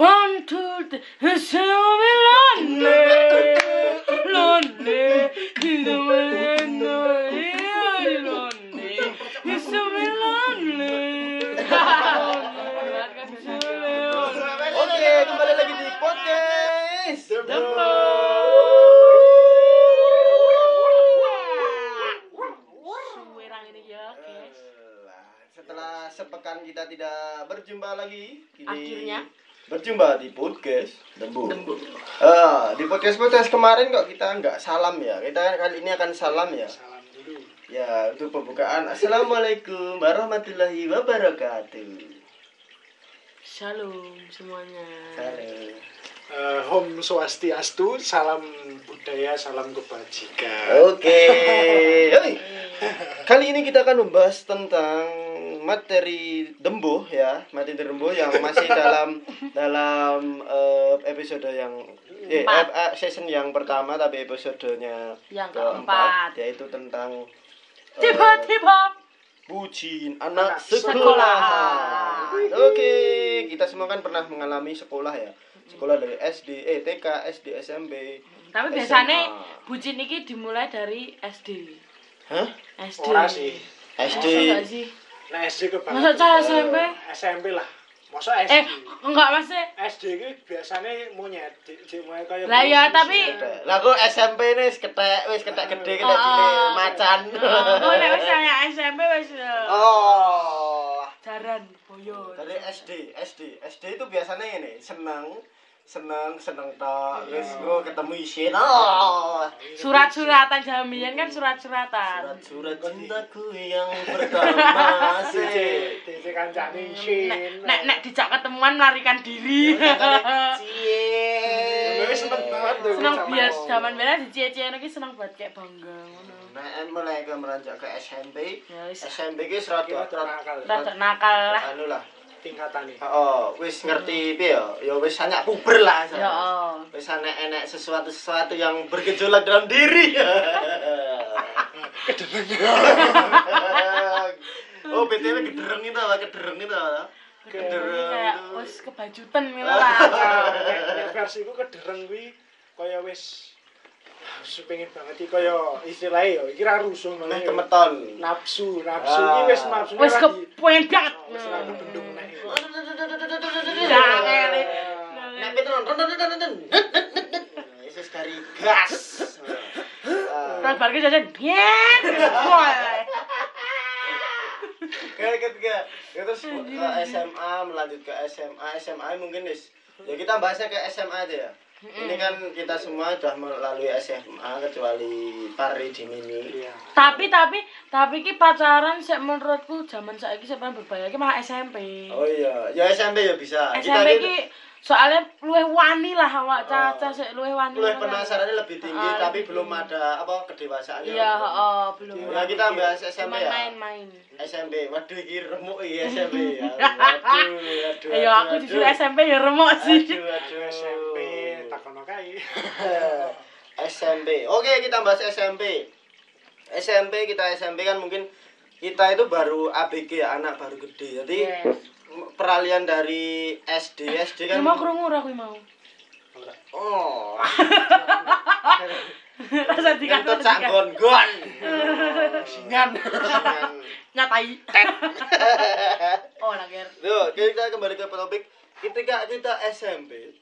One, two, three. So me lonely, lonely. Lonely, lonely. So me lonely. Oke, kembali lagi di podcast. Ini ya, guys. Setelah sepekan kita tidak berjumpa lagi, kini Akhirnya. Berjumpa di podcast Dembu. Ah, di podcast podcast kemarin kok kita nggak salam ya. Kita kali ini akan salam ya. Salam dulu. Ya, untuk pembukaan. Assalamualaikum warahmatullahi wabarakatuh. Shalom semuanya. Halo. Eh, Om Swastiastu, salam budaya, salam kebajikan. Oke. Hei. Kali ini kita akan membahas tentang materi dembuh ya, materi dembuh yang masih dalam dalam eh, episode yang eh, Empat. eh, season yang pertama tapi episodenya Yang keempat keempat. yaitu tentang eh, Tiba-tiba bucin anak Anak sekolah. sekolah. Oke, kita semua kan pernah mengalami sekolah ya. Sekolah dari SD, eh TK, SD, SMP. Tapi SMA. biasanya bucin ini dimulai dari SD. Hah? SD. Ora sih. SD. Nah SD kebangetan. Masa cah SMP? SMP lah. Masa SD? Eh, enggak masih. SD itu biasanya monyet, di, di mulai kayak Lah ya, tapi-. Lah aku SMP wis ketek, wis ketek gede, ketek Oh, cilik, oh. macan. Oh, nek wis nanya SMP wis eh, Oh. jaran boyo. Dari SD, SD, SD itu biasanya ini seneng, seneng, seneng tok. Terus Iya. gue ketemu isin. Oh. Surat-suratan jamian kan surat-suratan. Surat-surat cintaku yang pertama sih. DC kancane Nek Shin. nek nek dijak ketemuan melarikan diri. Cie. Seneng banget tuh. seneng zaman bela di cie-cie iki seneng banget kayak bangga ngono. Nah, mulai ke meranjak ke SMP. SMP ki serat Kira serat nakal lah. anu lah. Tingkatan nih. Oh, wis ngerti piye ya? Ya wis hanya puber lah. Ya oh. Wis enek-enek sesuatu-sesuatu yang bergejolak dalam diri. oh, BTW gedereng itu apa? Gedereng itu apa? Gedereng Kayak wis kebajutan ngono lah. Ku kedereng kuwi kaya wis wis pengen banget iki kaya istilahnya ya iki ra rusuh malah ya. kemeton. nafsu nafsu Ah. iki wis nafsu Wis kepengen banget. wis ra kebendung nek. Nek nonton. Yesus dari gas. Terus bar ki jajan. Wah. Kayak ketika ya terus ke SMA melanjut ke SMA SMA mungkin wis ya kita bahasnya ke SMA aja ya. Ini kan kita semua sudah melalui SMA kecuali Pari di Mini. iya Tapi tapi tapi ki pacaran sik menurutku zaman saiki sik paling berbahaya ki malah SMP. Oh iya, ya SMP ya bisa. SMP ki soalnya luwih wani lah awak caca sik luwih wani. Luwih penasarannya lebih tinggi Ah, tapi lebih belum ada apa kedewasaannya. Iya, heeh, belum. Nah, kita bahas SMP ya. main-main. SMP. Waduh iki remuk iki SMP ya. Waduh, waduh. Ayo aku waduh, jujur waduh. SMP ya remuk sih. Aduh, aduh. SMP SMP. Oke, kita bahas SMP. SMP kita SMP kan mungkin kita itu baru ABG ya, anak baru gede. Jadi Yes. peralihan dari SD, SD Ya kan mau krungu ora kuwi mau. Oh. Rasa dikasih. Kentut sak gon-gon. Singan. Nyatai. Oh, lager. Tuh, kita kembali ke topik. Ketika kita SMP,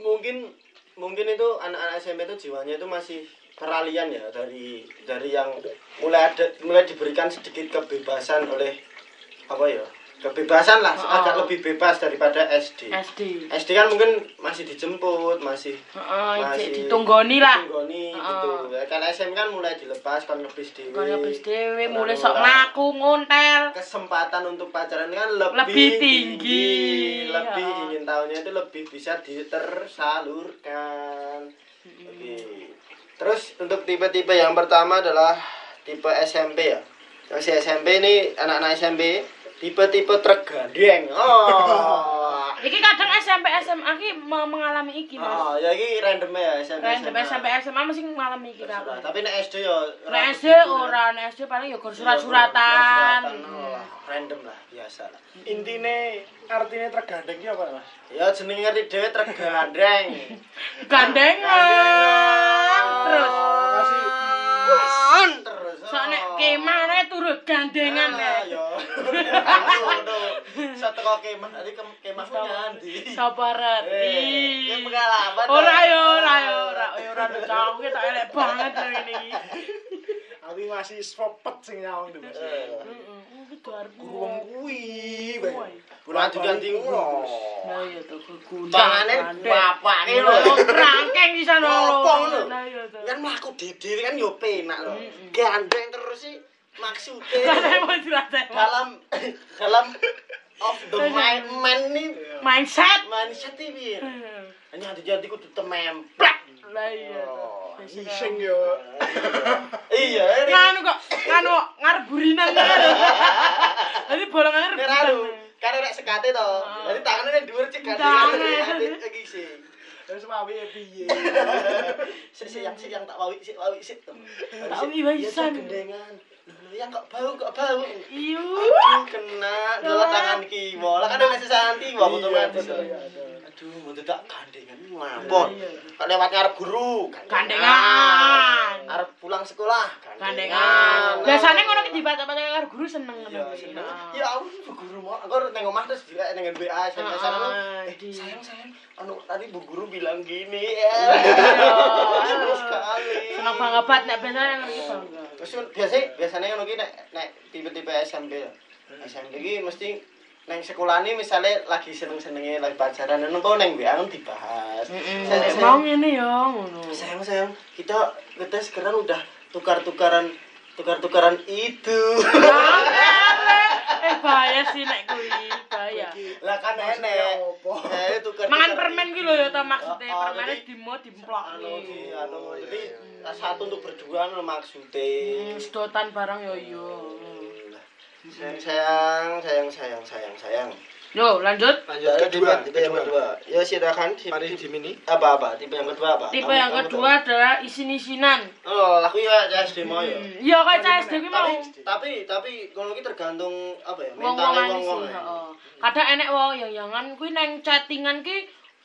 mungkin mungkin itu anak-anak SMP itu jiwanya itu masih peralihan ya dari dari yang mulai ada mulai diberikan sedikit kebebasan oleh apa ya kebebasan lah Oh. agak lebih bebas daripada SD. SD. SD kan mungkin masih dijemput masih Heeh, masih ditunggoni lah. ditunggoni Heeh. gitu. Ya, kalau SMP kan mulai dilepas kan ngebis dewe. Kaya bis dhewe mulai Lalu sok ngaku ngontel. kesempatan untuk pacaran kan lebih, Lebih tinggi. lebih Ya. ingin tahunya itu lebih bisa ditersalurkan Oke. terus untuk tipe-tipe yang pertama adalah tipe SMP ya masih SMP ini anak-anak SMP tipe-tipe tergandeng oh Iki kadang SMP SMA ki me- mengalami iki, Mas. oh ya ini random ya SMP Random SMP SMA mesti mengalami iki kabeh. tapi nek SD ya Nek SD ora, nek SD paling ya gur surat-suratan. oh, random lah biasa lah Intine artine tergandeng ki apa, Mas? ya jenenge ngerti dhewe tergandeng Gandengan terus. Masih terus Sok nek kemah nek turut gandengan Ah, nek. yo aduh satu kok kemah tadi ke kemah nyandi Sapa reti? Eh, ini pengalaman, Ora yo, ora yo, ora yo ora cangkem tak elek banget lho ini. Tapi masih spopet sing nyawang tuh, Mas. Eh, Heeh, kudu arep Wong kuwi, Kuwi. Bang. Bulan ganti ngono. Nah iya to gundang. Tangane bapake lho. Rangkeng Apa ngono? Iya to. Kan mlaku dhewe kan yo penak lho. Gandeng maksudnya dalam dalam of the mind man nih mindset. mindset ini piye? Hanya ada jadi kudu tememplek. Lah iya. Oh, Iseng yo. Iya, ini Nganu kok, nganu ngarep burinan kan. Jadi bolongannya ranu. Karena nek sekate to. Jadi tangannya dhuwur cek Tangan. gandengan iki sih. Terus wae piye? Sik sik yang sik yang tak wawi sik wawi sik. Tak wawi waisan. Gendengan. Lho yang kok bau kok bau. Iyo. Kena dua tangan kiwa. Lah kan ana sesanti kiwa otomatis. Betul, iya, betul. Aduh, mau tidak gandengan ngapot. Kok lewat ngarep guru, Gandengan. Arep pulang sekolah, Gandengan. Biasanya ngono ki dibaca-baca karo guru seneng Ya, ngono. seneng. Ya ampun, bu guru mau. Aku neng omah terus juga neng WA SMS. Ah, Eh, sayang sayang, anu tadi bu guru bilang gini ya. Iya. Seneng sekali. Seneng banget nek biasanya ngono ki bangga. Terus biasanya biasanya ngono ki nek nek tipe-tipe SMP. SMP ki mesti neng sekolah ini misalnya lagi seneng-senengnya lagi pacaran anu kok neng WA dibahas. Sayang, Nek sayang, mau ngene ya sayang sayang kita kita sekarang udah tukar-tukaran tukar-tukaran itu. Eh bahaya sih nek kuwi, bahaya. lah kan enek. Eh tukar. Mangan permen ki lho ya ta maksudnya, Oh, oh, jadi- dimo dimplok anu ki. ki anu jadi satu untuk berdua anu maksudnya. Hmm, Sedotan barang yo yo. Sayang sayang sayang sayang sayang sayang. Yo, lanjut. Lanjut kedua, tipe yang kedua. Ya silakan. Tipe, Mari di mini. apa apa? Tipe yang kedua apa? Tipe yang kedua adalah isin-isinan. Oh, aku ya SD mau ya. Hmm, Iya kayak CSD ki mau. Tapi tapi tapi kalau ki tergantung apa ya? Mentalnya wong wong-wong. Kadang enek wong yang yangan kuwi neng chattingan ki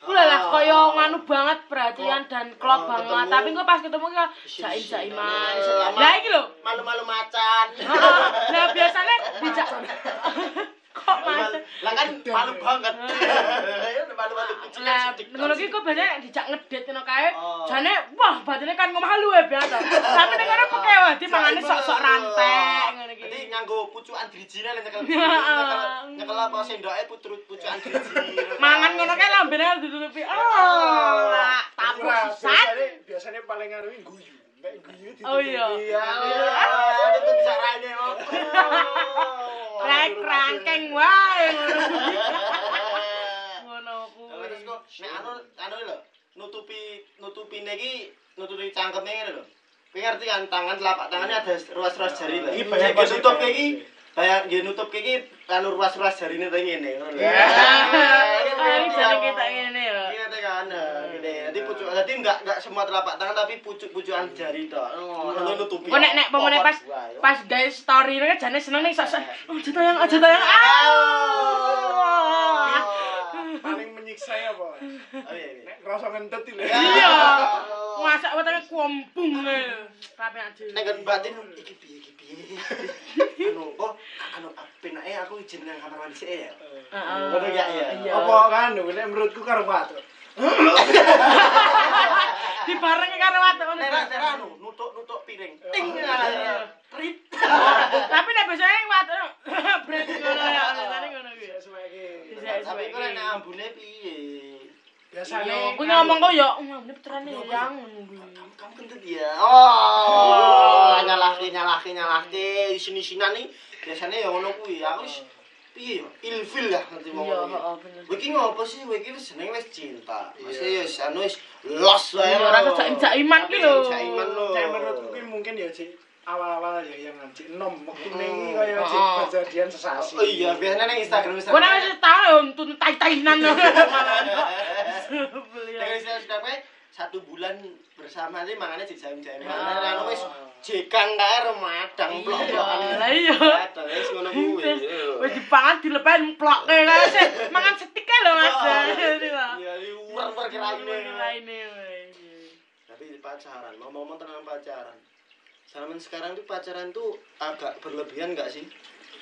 Kuwi lah kaya nganu banget perhatian dan klop banget. Tapi kok pas ketemu ki jaim jaiman. Lah iki lho. Malu-malu macan. Lah biasanya dijak kok mas lah kan malu banget. Ah. Malu malu lah menurut kau banyak yang dijak ngedet kau kae. Oh. Jane wah batinnya kan mau malu ya biasa. Tapi dengar aku kayak wah dia mangane sok sok iki. jadi nganggo pucukan drijine nih nyekel ah. nyekel apa sendoke putrut pucukan driji mangan ngono kae lambene harus ditutupi. Oh lah tapi biasanya biasanya paling ngaruhin guyu. Oh iya. Iya. Itu bisa opo rangkeng wae ngono kuwi. Ngono Terus kuwi. kok nek anu anu lho nutupi nutupine iki nutupi cangkeme ngene lho. Kowe ngerti kan tangan telapak tangannya ada ruas-ruas jari lho. Iki Iki banyak banyak nutup iki kayak nggih nutup iki anu ruas-ruas jarine to ngene ngono lho. Ya. Ini ngerti jadi kan? kita ngene ya. Iya teh jadi pucuk jadi enggak enggak semua telapak tangan tapi pucuk-pucukan jari to. Oh, ngono nutupi. Kok nek nek pemene pas pas guys story ini jane seneng nih sak oh aja tayang aja tayang ah Paling menyiksa ya, Pak. Oh, iya. Nek ngerasa ngentet iki lho. iya masak wetenge kumpung e tapi aja Nek kan batin iki piye iki piye. Anu kok anu penake aku izin nang kamar mandi sik ya. heeh Ngono ya, iya. iya Apa kan nek menurutku karo watu. dibarengi karo watu ngono anu nutuk-nutuk piring. Ting. Trit. tapi nek biasanya watu brand ngono ya biasanya ngono kuwi iki. Tapi kok nek ambune piye? Biasanya Yo, kuwi ngomong kok yo, ngene putrane yo yang ngono kuwi. Kamu kentut ya. Oh, nyalahke nyalahke nyalahke isin-isinan nih biasanya ya ngono kuwi. Aku wis piye yo ilfil lah nanti mau iya heeh iki ngopo sih kowe iki seneng wis cinta wis ya wis anu wis los wae ora rasa cak iman ki lho cak iman lho menurutku ki mungkin ya sih awal-awal ya yang nanti nom waktu nengi kaya sih kejadian sesasi oh iya biasanya neng instagram bisa kenapa sih tau ya untuk tai-tainan lho hahaha satu bulan bersama sih makanya jadi jaim-jaim jekang kae remadang plok. Iya, lah iya. Wis ngono kuwi. Wis dipangan dilepen plokke kae sih. Mangan setik kae lho Mas. Iya, liwur perkiraane. Lainnya. Tapi pacaran, ngomong-ngomong tentang pacaran. Zaman sekarang tuh pacaran tuh agak berlebihan nggak sih?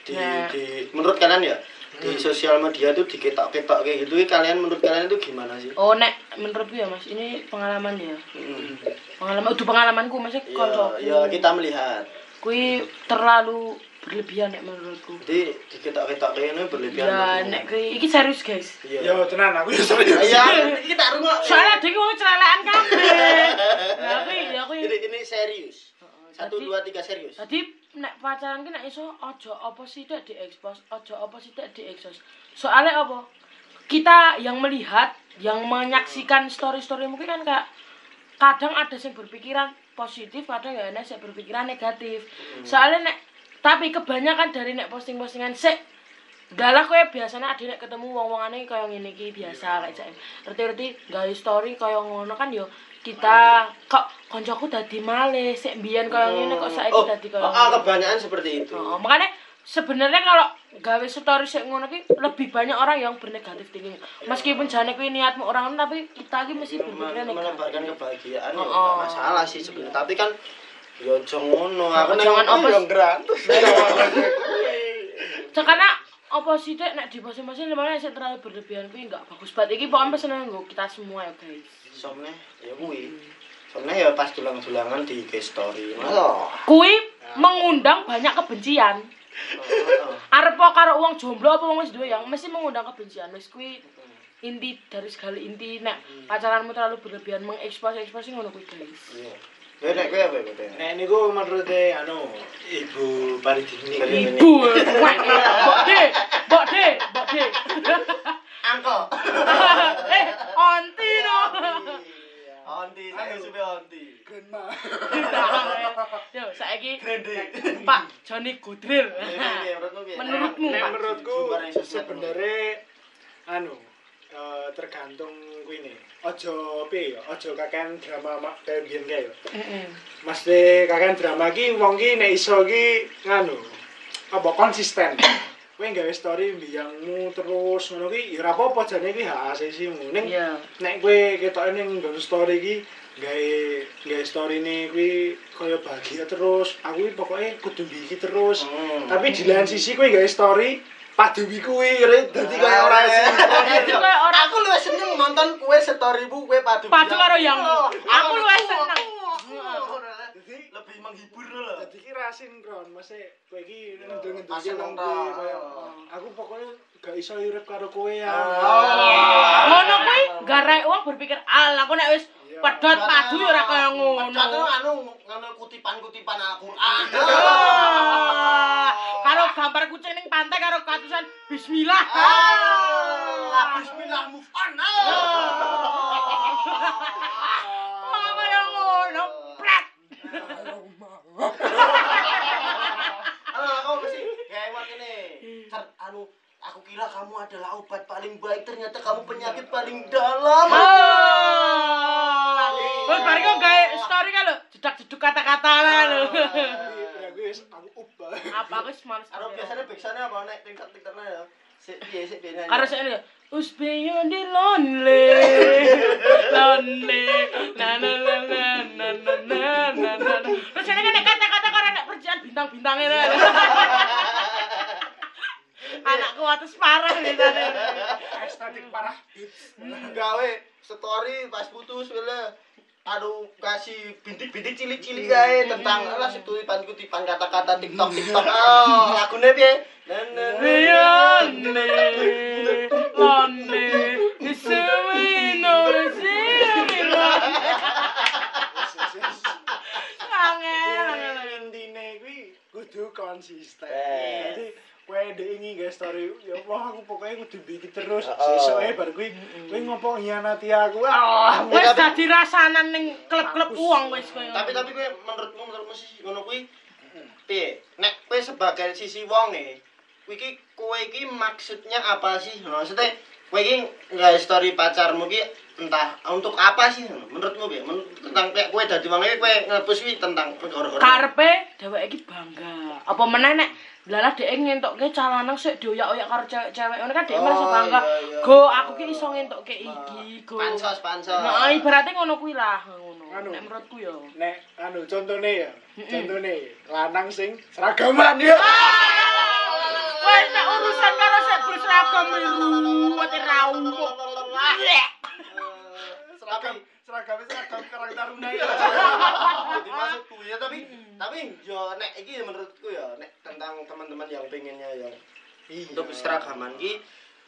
Di, di menurut kalian ya di sosial media tuh diketok-ketok kayak gitu kalian menurut kalian itu gimana sih? Oh nek menurutku ya Mas, ini pengalaman ya. Hmm. Pengalaman udah pengalamanku Mas Ya, ya kita melihat. Kui terlalu berlebihan nek menurutku. Jadi diketok-ketok kayak ini berlebihan. Ya nek kui iki serius guys. Iya. Yo tenan aku yo serius. Iya, kita rungok. Soalnya dia wong celelekan kabeh. Lah kui ya kui. Ini ini serius. Satu dua tiga serius. Tadi nek pacaran ki nek iso aja apa sih tidak diekspos, aja apa sih tidak diekspos. Soalnya apa? Kita yang melihat, yang menyaksikan story-story mungkin kan kayak kadang ada yang berpikiran positif, kadang ya ada yang berpikiran negatif. Soalnya nek tapi kebanyakan dari nek posting-postingan sik Dalah kowe biasanya ada nek ketemu wong-wongane kaya ngene iki biasa kayak jane. Ngerti-ngerti gawe story kaya ngono kan yo kita kok koncoku dadi malih sik mbiyen kaya ngene kok saiki oh, dadi kaya oh, ah, kebanyakan seperti itu. Oh, makanya sebenarnya kalau gawe story sik ngono ki lebih banyak orang yang bernegatif thinking. Meskipun jane kuwi niatmu orang tapi kita ki mesti berpikir Men- menebarkan negatif. kebahagiaan ya Oh, nggak oh. masalah sih sebenarnya tapi kan ya aja ngono aku jangan ngono apa ya sih? gratis Karena apa sih dek nek di masing-masing lemane sik terlalu berlebihan kuwi enggak bagus banget. Iki pokoknya pesenan nggo kita semua ya guys. Somne ya kuwi somne ya pas dulang-dulangan di IG story oh Kuwi mengundang banyak kebencian. Arep kok karo wong jomblo apa wong wis duwe yang mesti mengundang kebencian. Wis kuwi inti dari segala inti nek pacaranmu terlalu berlebihan mengekspos ekspos ngono kuwi guys. iya ya nek kowe apa kowe Nek niku menurut anu Ibu Paridini. Ibu, mbok de, mbok de, mbok de. angko eh, onti no. onti saya suwe onti Grandma. Yo, saiki. Pak Joni Gudril. Menurutmu Pak? menurutku sebenarnya anu eh, tergantung kuwi nih. Ojo piye ya, ojo kakean drama mak kayak biyen kae ya. Heeh. Mesti kakean drama ki wong ki nek iso ki nganu apa konsisten. Kowe gawe story mbiyangmu terus ngono ki ya ora apa-apa jane ki hak asasimu. Ning nek kowe ketoke ning nggon story ki gawe gawe story ini kuwi kaya bahagia terus. Aku ki pokoke kudu iki terus. Hmm. Tapi di lain sisi kowe gawe story padewi kuwi re dadi kaya ora Ah, sinkron. Aku luwih seneng nonton kue storymu kue padu Padu karo yang Oh, aku luwih seneng. Lebih menghibur loh dadi ki ra sinkron, masih kowe iki kuwi kaya aku pokoknya gak iso urip karo kowe ya. Oh. Ngono kuwi garai wong berpikir, "Al, aku nek wis pedot padu ya ora kaya Pedot ngono." anu ngono kutipan-kutipan Al-Qur'an. Ah, Karo gambar kucing ning pantai karo katusan bismillah. Ah, bismillah move on. adalah obat paling baik. Ternyata kamu penyakit paling dalam. Terus bariku kayak story kan lho, jedak-jeduk kata-kata lho. Ah, iya, iya. Ya gue aku ubah. Apa aku wis males. biasanya biasanya biasane apa naik tingkat-tingkatnya ya. Karena saya ini piye. Beyond the lonely? Lonely. Na na na na na na na na. Terus kan kata-kata orang nak kerjaan bintang-bintangnya. Anakku atus parah nih tadi. Estetik parah. gawe story pas putus wele. Aduh kasih bintik-bintik cilik-cilik gawe tentang alah kutipan-kutipan kata-kata TikTok TikTok. Oh lagune piye? Na, na, na, Beyond na, the lonely, is we know it's in Angel, angel, angel. intine kuwi? Kudu konsisten. Kowe ndek ini guys story. Ya Allah aku pokoknya kudu bikin terus. Oh. sesuke bar. Kuwi kowe ngopo ngianati aku. Ah, Wes tapi- dadi rasanan ning klub-klub uang wis koyo. tapi tapi kowe menurutmu menurutmu sih ngono kuwi piye? Nek kowe sebagai sisi wong e kuwi iki kowe iki maksudnya apa sih? Maksudnya kowe iki nggak story pacarmu ki entah untuk apa sih? Menurutmu piye? Men- tentang kayak kue dadi wong kue ngepus kuwi tentang karepe dheweke iki bangga. Apa meneh nek lalah dhek ngentokke calanang sik dioyak-oyak karo cewek-cewek ngono kan dhek Oh, merasa bangga. iya, iya, go aku ki iso ngentokke iki go. pansos pansos nah ibaratnya ngono kuwi lah ngono. Anu. nek menurutku ya. Nek anu contone ya. Contone lanang sing seragaman ya. Wes nek urusan karo sik berseragam biru wate rau yang pengennya yang Iya. untuk seragaman ki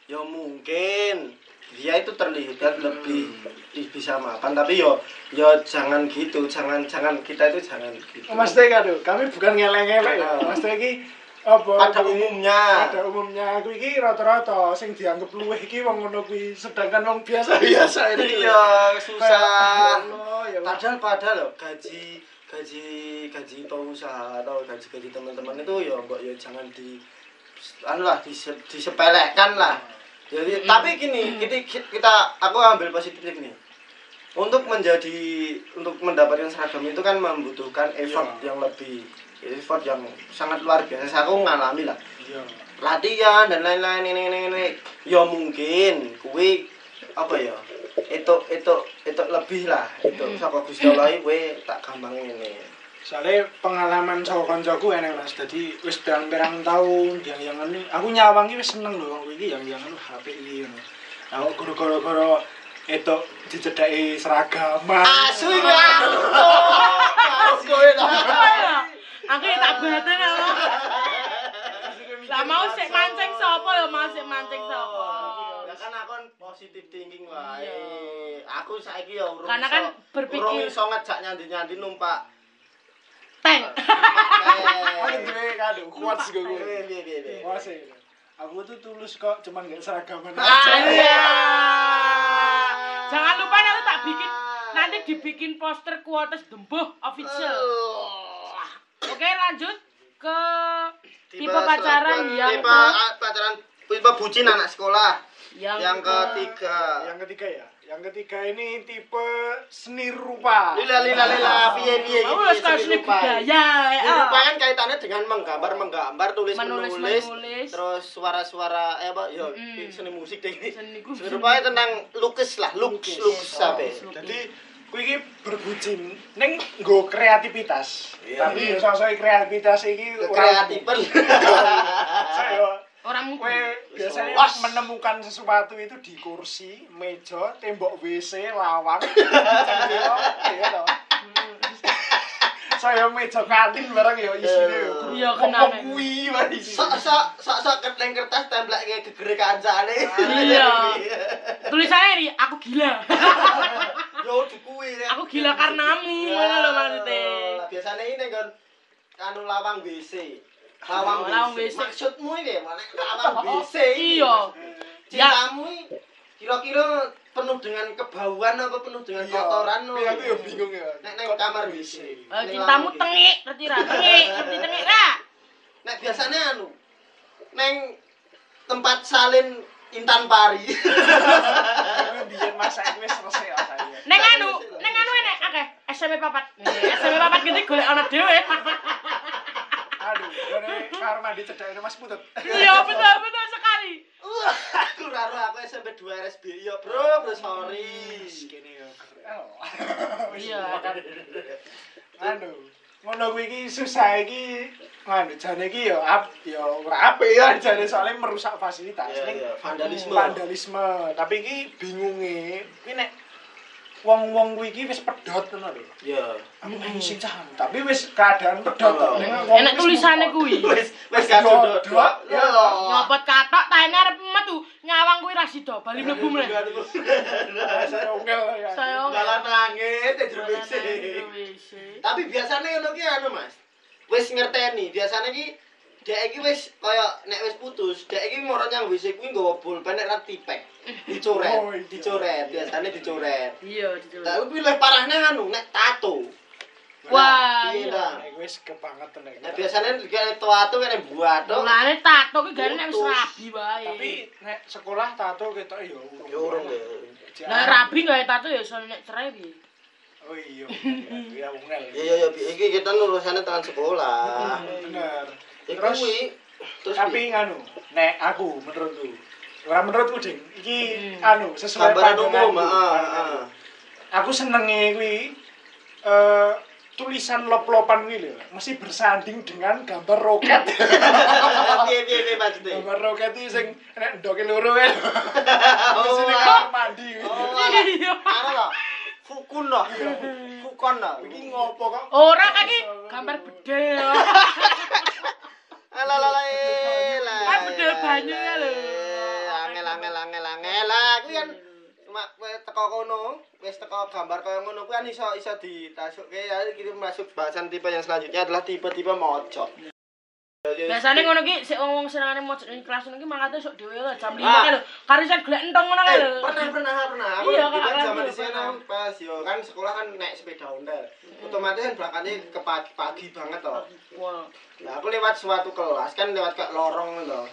ya mungkin dia itu terlihat lebih di- bisa mapan tapi yo yo jangan gitu jangan jangan kita itu jangan gitu Mas Teh kado, kami bukan ngeleng-ngeleng ya. Mas Teh apa? pada umumnya Pada umumnya aku iki rata-rata sing dianggap luwih iki wong ngono kuwi sedangkan wong biasa-biasa ini. iya susah ya. padahal padahal loh gaji gaji gaji pengusaha atau gaji gaji teman-teman itu ya mbok ya jangan di anu lah dise, disepelekan lah. Jadi tapi gini kita kita aku ambil positifnya gini untuk menjadi untuk mendapatkan seragam itu kan membutuhkan effort Iya. yang lebih effort yang sangat luar biasa. Aku ngalami lah. Iya. latihan dan lain-lain ini ini ini. Ya mungkin kuwi apa ya itu itu itu lebih lah. Itu saka Gusti Allah iki kuwi tak gampang ini Soalnya pengalaman sama koncoku enak mas, jadi wis pirang-pirang tahun yang yang ini, aku nyawang iki wis seneng loh, wong iki yang yang HP ini, ngono. Kok goro-goro itu dicedai seragaman. asu iki aku kowe lah aku ya tak batin ya lah mau sik mancing sapa ya? Mau sik mancing sapa? Ya kan aku kan positif thinking wae. Iya. Aku saiki ya urung Karena kan berpikir- urung iso ngejak nyandi-nyandi numpak. tank Aku duwe kado, kuat sih gue. piye piye piye. Kuat sih. Aku tuh tulus kok, cuman gak seragaman Ah, aja. iya. Jangan lupa nanti tak bikin nanti dibikin poster kuotes dembuh official. Oh. Oke, lanjut ke tipe, Tipe pacaran yang tipe ah, pacaran tipe bucin anak sekolah. Yang, Yang ketiga. Yang ketiga ya, yang ketiga ini tipe seni rupa. Lila lila lila piye piye harus tahu seni seni budaya. Seni rupa kan kaitannya dengan menggambar menggambar tulis Menulis, menulis, menulis. terus suara-suara eh apa ya Mm. seni musik deh ini. Seni Seni rupa tentang lukis lah lukis lukis sampai. Lukis. Jadi kuwi iki berbucin ning nggo kreativitas. Tapi ya sosok kreativitas iki Kreativen. Saya orang mungkin. Biasanya Was. menemukan sesuatu itu di kursi, meja, tembok WC, lawang. Saya meja kantin barang ya isine ya. Iya, kok kuwi wae isine. Sok sok sok sok kertas kertas template kayak gegere kancane. Iya. Tulisannya ini aku gila. Yo dikuwi. aku gila karenamu. Ngono lho maksudnya. Biasanya ini kan anu lawang WC. Lawang lawang WC. WC. Maksudmu ini mana lawang WC? Iya. Ya. Cintamu kira-kira penuh dengan kebauan apa penuh dengan Iya. kotoran? Tapi aku ya bingung ya. Nek neng kamar WC. Ning cintamu tengik, ngerti ra? Tengik, ngerti tengik ra? Nek biasanya anu neng tempat salin intan pari. Biyen masa iki wis selesai ya saya. Neng anu, neng anu enek akeh SMP papat. SMP papat gede golek ana dhewe. Aduh, dari kamar mandi cedaknya Mas Putut. Iya, betul betul sekali. Wah, aku raro aku SMP 2 RSB. Ya, Bro, bro sorry. Kene ya. Iya, anu ngono kuwi iki susah iki anu jane iki ya ap ya ora apik ya jane soalnya merusak fasilitas Iya, Ning iya, vandalisme. vandalisme tapi iki bingunge kuwi nek wong-wong kuwi iki wis pedhot ngono lho Ya. aku pengen sing cah tapi wis keadaan pedhot to wis tulisane kuwi. Wis wis gak dodok. Ya. Nyopot katok taene arep metu. Nyawang kuwi ra sida, bali mlebu meneh. saya ongel ya Saya Dalan nangis te jero WC. WC. Tapi biasanya ngono ki anu, Mas. Wis ngerteni, biasanya ki dek iki wis kaya nek wis putus, dek iki moro nyang WC kuwi nggawa pulpen nek ra tipek. Dicoret, Oh, iya. dicoret, biasanya dicoret. Iya, dicoba. Tapi pilih parahnya anu nek tato. Wah, Iya, iya. Nek wis kebangetan nek. Nah, biasanya kayak tua tuh kayak buat tuh. Mulane tato ki gane nek wis rabi wae. Tapi nek sekolah tato ketok ya urung. Nah, rabi gawe tato ya iso nek cerai piye? Oh iya. Ya ungel. Iya iya iya, iki kita lulusannya tangan sekolah. Bener. Terus. Terus tapi nganu, nek aku menurutku. Ora menurutku, Ding. Iki Hmm. anu sesuai pandanganku, umum, ah, pandanganku. ah. Aku senenge kuwi eh tulisan lop-lopan kuwi lho, mesti bersanding dengan gambar roket. Piye piye piye maksudnya? gambar roket iki sing nek ndoke loro ya. Oh, Sini ah. kamar mandi. kuwi. Oh, Iya. Ana lho. Fukun lho. Fukon lho. Iki ngopo kok? Ora kan iki gambar bedel. Kan bedel banyu ya lho. Angel angel. Angel angel. Lah kuwi kan kowe teko kono, wis teko gambar kaya ngono kuwi kan iso iso ditasukke ya kita masuk bahasan tipe yang selanjutnya adalah tipe-tipe mojok. Biasane ngono ki sik wong-wong senengane mau ning kelas ngono ki mangkate sok dhewe lho jam 5 Ah. kan lho. Karisan golek entong ngono kan Eh, lho. pernah pernah pernah. Aku Iya, Kak, zaman iya, di sana pas yo kan sekolah kan naik sepeda ondel. Otomatis kan belakangnya ke pagi, pagi banget. Wah. Nah, aku lewat suatu kelas kan lewat ke lorong loh.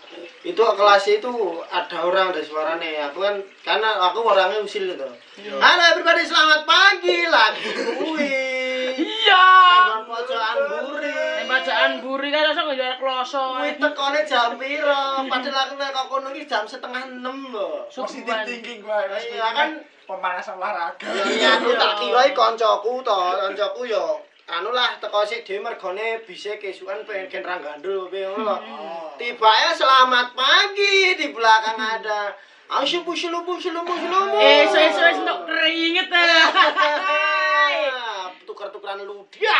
Itu kelas itu ada orang ada suaranya. Aku kan karena aku orangnya usil gitu. Halo everybody selamat pagi lagi. Wih. Iya. Nang pojokan buri. Nek bacaan buri kan iso ngejar kloso. Kuwi tekone jam piro? Padahal aku nek kok kono iki jam setengah 6 lho. Subuhan. thinking gua. Iya, kan. pemanasan olahraga. Ya iya aku tak kira iki kancaku to, kancaku yo anu lah teko sik dhewe mergone bise kesukan pengen ra gandul piye ngono lho. Oh. Tiba selamat pagi di belakang ada Asyubu syulubu syulubu syulubu. Eh, so-so wis entuk keringet. tuker-tukeran lu dia.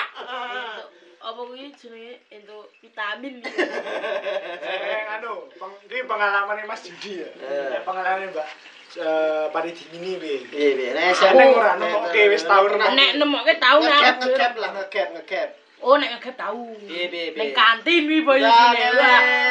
Apa kuwi jenenge entuk vitamin. Eh anu, iki pengalaman Mas Judi ya. Eh. Pengalamane Mbak eh, pari dingin ini bi. Iya, iya. Nek sing ora nemokke wis tau nek nek nemokke tau nek ngecap lah ngecap ngecap. Oh nek ngecap tau. Iya, iya. Nek kantin wi boyo sing.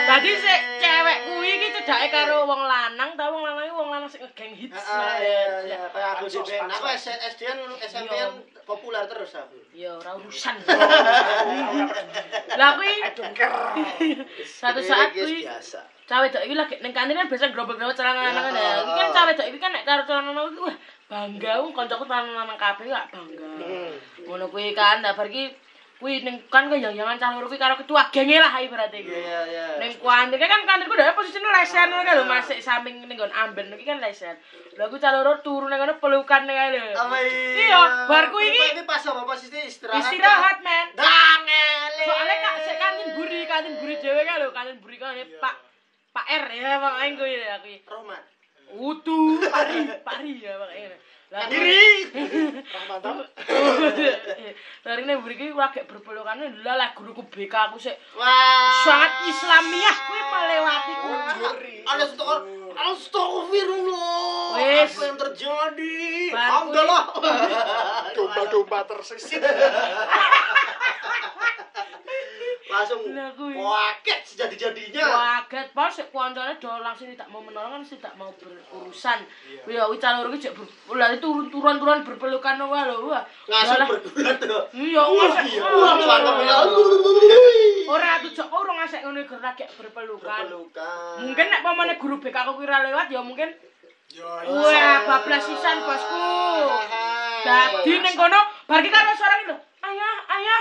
Dadi sik cewek kuwi cedake karo wong lanang, tau wong lanang iki wong lanang sing ngegeng hits. Ah, iya, iya. Kayak aku Pansos, juga. Aku. SD SMP kan populer terus aku. Ya ora urusan. Lah kuwi satu saat kuwi biasa. cawe dok iki lagi ning kantin kan biasa grobek-grobek celana lanang kan ya. Iki kan cawe dok iki kan nek karo celana lanang wah bangga wong kancaku celana lanang kabeh gak bangga. Hmm. Ngono kuwi kan nah bar iki Wih, neng kan kejang-jangan calon rupi karo ketua genge lah hai berarti. Iya, iya Neng kuantir, kan kuantir ku dahulu posisinya lesen lah kan Masih samping neng kan amben, iki kan lesen. Lho aku calon rupi turun neng kan pelukan neng ae lho. iya? Iya, barku iki. Ini pas apa? Posisi istirahat Istirahat, men. Dangele Soalnya kak, saya kantin buri, kantin buri dhewe kan lho Kantin buri kan pak Pak R ya, pak Enggo ya aku Rahman Utu, pari, pari ya pak R. Dari ini buri kuwi lagi berpelukan lah lah guruku BK aku sik Wah. sangat Islamiah kuwi melewati kuwi. Juri. Astagfirullah. Astagfirullah. Wes. Apa yang terjadi? Alhamdulillah. Domba-domba tersisih. Langsung waket sejadi-jadinya. Waget pas sik kancane do langsung tidak mau menolong kan tidak mau berurusan. Ya kuwi calon iki jek ber- lah turun-turun berpelukan wae lho. Wah. Lah, bergulat. Iya, wah. Wah, ya. Ora tujuh orang ngasek ngono iku lagi berpelukan. Mungkin nek pamane guru BK aku kira lewat ya mungkin wah bablas sisan bosku. Dadi ning kono bar ki karo suara Ayah, ayah,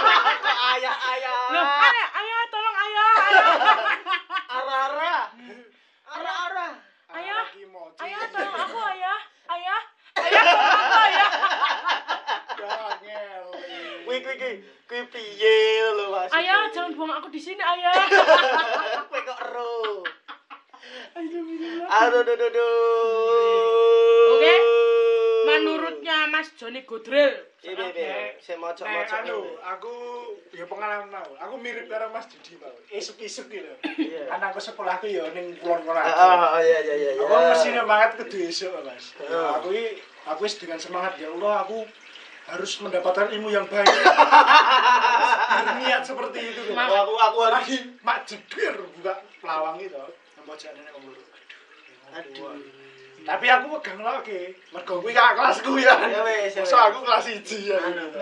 ayah ayah. Loh, ayah, ayah, tolong ayah, ayah. Ara ara. Ara ara. Ayah, ayah, tolong aku ayah, ayah, ayah, tolong aku ayah. Dangel. Kuwi kuwi kuwi kuwi piye lho Mas? Ayah, jangan buang aku di sini, ayah. Kowe kok ero. Aduh duh duh duh. Oke. Menurutnya Mas Joni Godrel. Iya iya. Saya Nek mocok-mocok. anu, aku ya pengalaman mau. Aku mirip karo Mas Didi mau. Isuk-isuk gitu. Iya. Aku sekolahku ya ning kulon-kulon. Ah, oh, iya iya iya. Aku mesti semangat kudu esuk, Mas. Iya. Aku ini aku wis dengan semangat ya Allah aku harus mendapatkan ilmu yang baik. Berniat seperti itu. loh. Ma- aku aku harus lagi mak jedir buka pelawang itu. Nembok jane nek ngomong. Aduh. Tapi aku pegang lagi. Mergo kuwi kakak kelasku ya. Ya wes, ya Masa aku kelas 1 ya. Anu.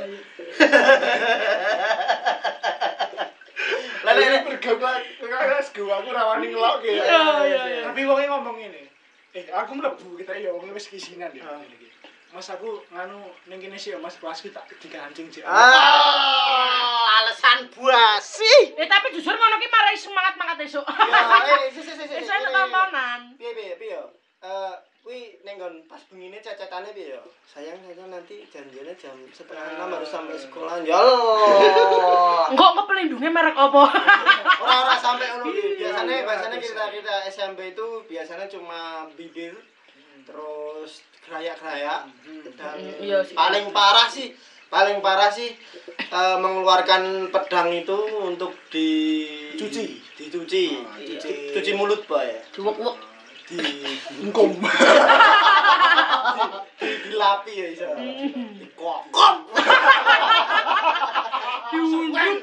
Lah nek bergabung kakak kelasku aku rawani ngelokke. Iya, iya, iya. Tapi wonge ngomong ini. Eh, aku mlebu kita ya wong wis kisinan ya. Ah. ngene iki. Mas aku nganu ning kene sih ya, Mas kelasku tak dikancing sih. Ah, alasan buasi. Eh tapi jujur ngono ki marai semangat mangat esuk. Ya, eh, sih sih sih. Esuk entuk tontonan. Piye piye piye. Eh, kuwi ning nggon pas bengine cacatane piye yo. Sayang sayang nanti janjiannya jam setengah enam harus sampai sekolah. Ya Allah. Engko engko pelindungnya merek apa? Ora ora sampai ngono ki. Biasanya biasanya kita kita SMP itu biasanya cuma bibir terus gerayak-gerayak dan Hmm, iya sih. paling parah sih paling parah sih eh, mengeluarkan pedang itu untuk dicuci dicuci Oh, cuci, cuci mulut pak ya Diwuk-wuk. Di Engkom. di dilapi ya bisa dikokok Allah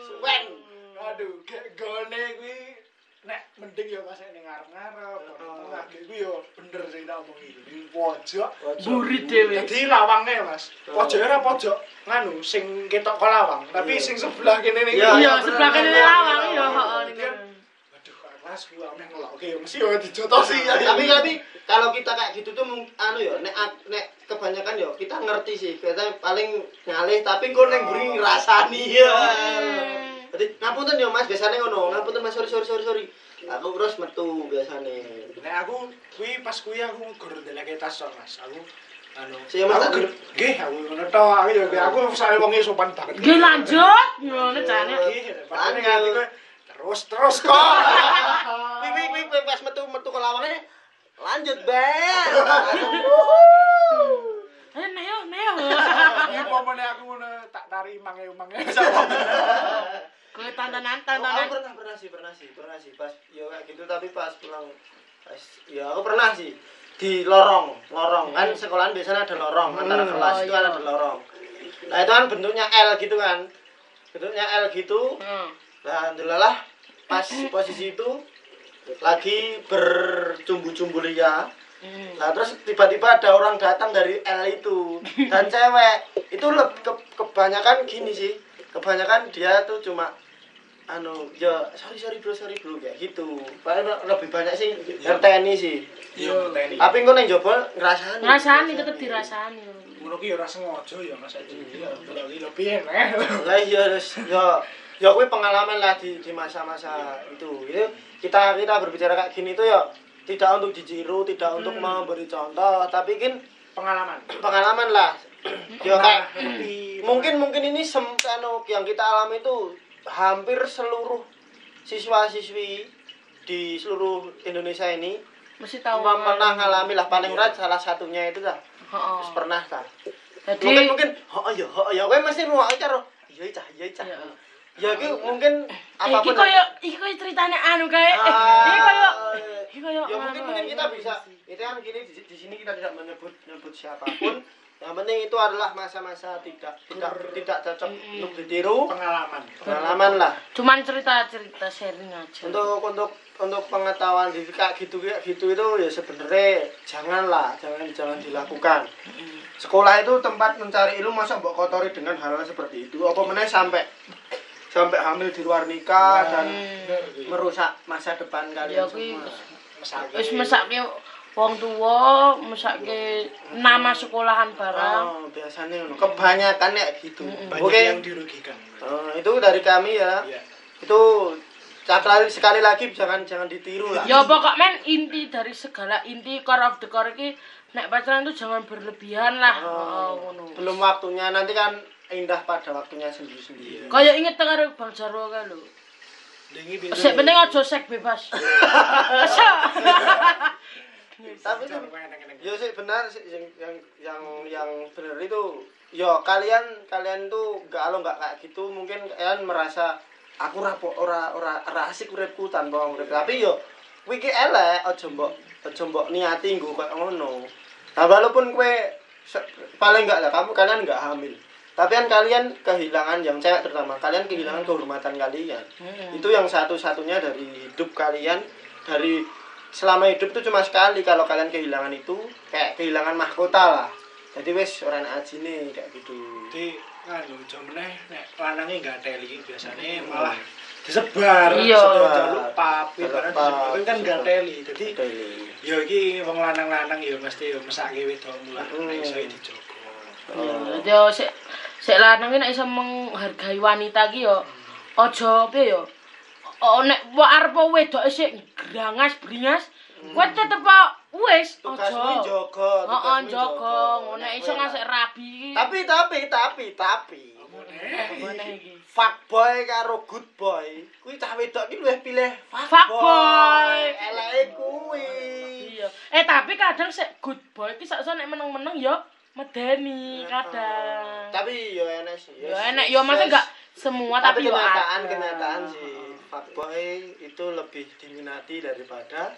suwen. Aduh, kayak gone kuwi. Nek mending ya pas ning ngarep-ngarep, tengah kuwi yo bener sing tak omongi. Ning pojok. Burit dhewe. Jadi lawangnya mas, pojok ora pojok. Nganu sing ketok ke lawang, tapi sing sebelah kene nih. Iya, sebelah kene lawang iya, heeh ning. Waduh, kelas gua ameh ngelokke mesti yo dijotosi ya. tapi tapi kalau kita kayak gitu tuh anu ya nek nek kebanyakan ya kita ngerti sih kita paling ngalih tapi kok neng buri ngrasani ya jadi ngapunten ya mas biasanya ngono ngapunten mas sorry sorry sorry sorry aku terus metu biasanya Nek aku kuwi pas kuwi aku gur ndeleke tas mas. Aku anu Mas, aku gur- nggih aku ngono tok. Aku yo aku sare wong sopan banget. Nggih lanjut. Ngono jane. Nggih, padahal Lanjut. ning hati kowe, terus terus kok. wih wih wih wih, pas metu metu ke lawangnya lanjut bel Eh neo neo. Ya pomone aku ngono tak tari mange mange. Kowe tontonan aku tontonan. pernah pernah sih pernah sih pernah sih pas ya kayak gitu tapi pas pulang pas ya aku pernah sih di lorong lorong kan sekolahan biasanya ada lorong antara Hmm. kelas Oh, itu iya. kan ada lorong nah itu kan bentuknya L gitu kan bentuknya L gitu nah delalah pas posisi itu lagi bercumbu-cumbu lia Hmm. Nah terus tiba-tiba ada orang datang dari L itu dan cewek itu leb- ke- kebanyakan gini sih kebanyakan dia tuh cuma anu ya sorry sorry bro sorry bro kayak gitu paling lebih banyak sih ngerteni sih Yo teni. tapi engko neng jebol ngrasani Ngrasani tetep dirasani. Ngono ki ora sengaja ya Mas Aji. Ya lebih lebih enak. lah iya terus ya ya kuwi pengalaman lah di di masa-masa itu. Itu kita kita berbicara kayak gini tuh ya tidak untuk ditiru tidak untuk memberi contoh tapi kan Pengalaman. pengalaman lah. Ya kayak mungkin mungkin ini sem anu, yang kita alami itu hampir seluruh siswa-siswi di seluruh Indonesia ini Mesti tahu. pernah pernah ngalami lah. Paling rat salah satunya itu lah Heeh. Terus pernah lah Jadi mungkin mungkin oh iya oh iya. Kowe mesti ruwak karo iya cah iya cah. Iya. Ya iki mungkin iki apa pun koyo iki koyo ceritane anu kae. Eh, Ah, Iki koyo iki koyo ya mungkin anu, mungkin kita iya bisa sih. itu kan gini di, di sini kita tidak menyebut menyebut siapa pun. Yang penting itu adalah masa-masa tidak tidak tidak cocok untuk ditiru. Pengalaman. pengalaman lah. Cuman cerita-cerita sharing aja. untuk untuk untuk pengetahuan diri kayak gitu kayak gitu itu ya sebenarnya janganlah jangan jangan dilakukan. Sekolah itu tempat mencari ilmu masa mbok kotori dengan hal seperti itu? Apa meneh sampai sampai hamil di luar nikah dan merusak masa depan Ya kalian kuwi semua wis mesake wong tuwa, mesake nama sekolahan barang. Oh, biasanya ngono. kebanyakan ya gitu. Banyak Oke. yang dirugikan. Oh, itu dari kami ya. Iya. Itu sekali sekali lagi jangan jangan ditiru lah. Ya pokok men inti dari segala inti core of the core iki nek pacaran tuh jangan berlebihan lah. Oh, ngono. Belum waktunya nanti kan indah pada waktunya sendiri-sendiri. Kaya inget karo Bang Jarwo kae lho. Sik penting aja sek bebas. Tapi itu ya sih benar sih yang yang yang yang benar itu. Ya kalian kalian tuh nggak kalau nggak kayak gitu mungkin kalian merasa aku rapo ora ora ora asik uripku tanpa urip. Tapi yo kuwi ki elek aja mbok aja mbok niati nggo koyo ngono. Nah walaupun kue paling enggak lah kamu kalian enggak hamil tapi kan kalian kehilangan yang cewek terutama kalian kehilangan kehormatan kalian Hmm. itu yang satu-satunya dari hidup kalian dari selama hidup tuh cuma sekali kalau kalian kehilangan itu kayak kehilangan mahkota lah jadi wes orang ajine kayak gitu Jadi kan lho jomene nek lanange enggak teli biasanya malah disebar. Iya. Pap, disebar kan disebar. teli. Jadi ya iki wong lanang-lanang ya mesti ya mesake wedokmu lah nek iso dijogo. Oh. Jadi yo sik sik lanang nek iso menghargai wanita ki yo aja piye yo. Oh nek arep wedok sik grangas bringas, kuwi tetep wis aja. jogo Heeh, jaga. Ngono iso ngasih rabi iki. tapi tapi tapi tapi iki? fuckboy karo good boy kuwi cah wedok ki luwih pilih Fuckboy. eleke kuwi Iya. Eh tapi kadang sik good boy ki sakso nek meneng-meneng yo medeni kadang. tapi yo enek sih. Yo enek yo masa enggak semua tapi tapi yo kenyataan ada. kenyataan sih. Fuckboy itu lebih diminati daripada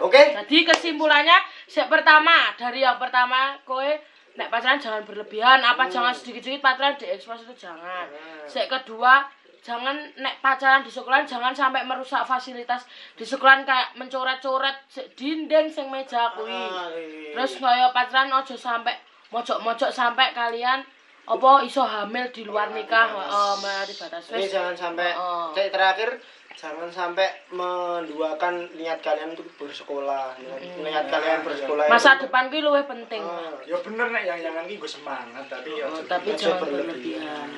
oke? Jadi kesimpulannya sik pertama dari yang pertama kowe nek pacaran jangan berlebihan, apa jangan sedikit-sedikit pacaran diekspos itu jangan. Sik kedua jangan nek pacaran di sekolahan jangan sampai merusak fasilitas di sekolahan kayak mencoret-coret dinding sing meja kuwi. Ah, iya. Terus kaya pacaran ojo sampai mojok-mojok sampai kalian apa iso hamil di luar nikah heeh mari batas wis. jangan sampai Oh. terakhir jangan sampai menduakan niat kalian untuk bersekolah niat, niat kalian bersekolah Masa itu- depan kuwi luwih penting. Ah, Ya bener nek yang jangan ki gue semangat tapi ya Oh, tapi jangan berlebihan.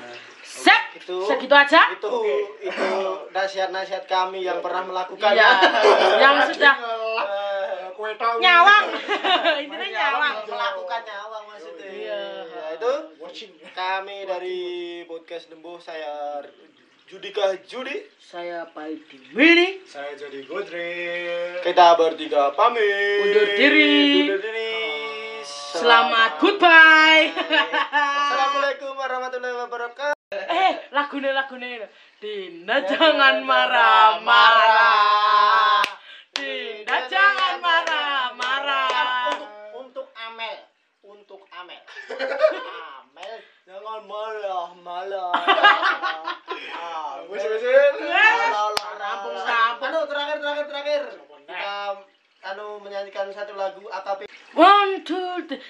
Sep, Itu- segitu aja. itu itu nasihat-nasihat kami yang pernah melakukan Iya, yang sudah Eh, tau nyawang. Intinya nyawang. melakukan nyawang maksudnya Iya. Ya, itu watching. kami dari podcast Dembo saya Judika Judi Saya Paidi Willy. Saya jadi Godre. kita bertiga pamit Undur diri. undur diri Selamat goodbye. Assalamualaikum warahmatullahi wabarakatuh eh, lagune lagune. Dinda jangan marah-marah. Dinda jangan marah-marah. untuk untuk Amel untuk Amel Amel jangan malah malah Wes wes. wes. rampung rampung anu terakhir terakhir terakhir kita anu menyanyikan satu lagu AKP One, two, three,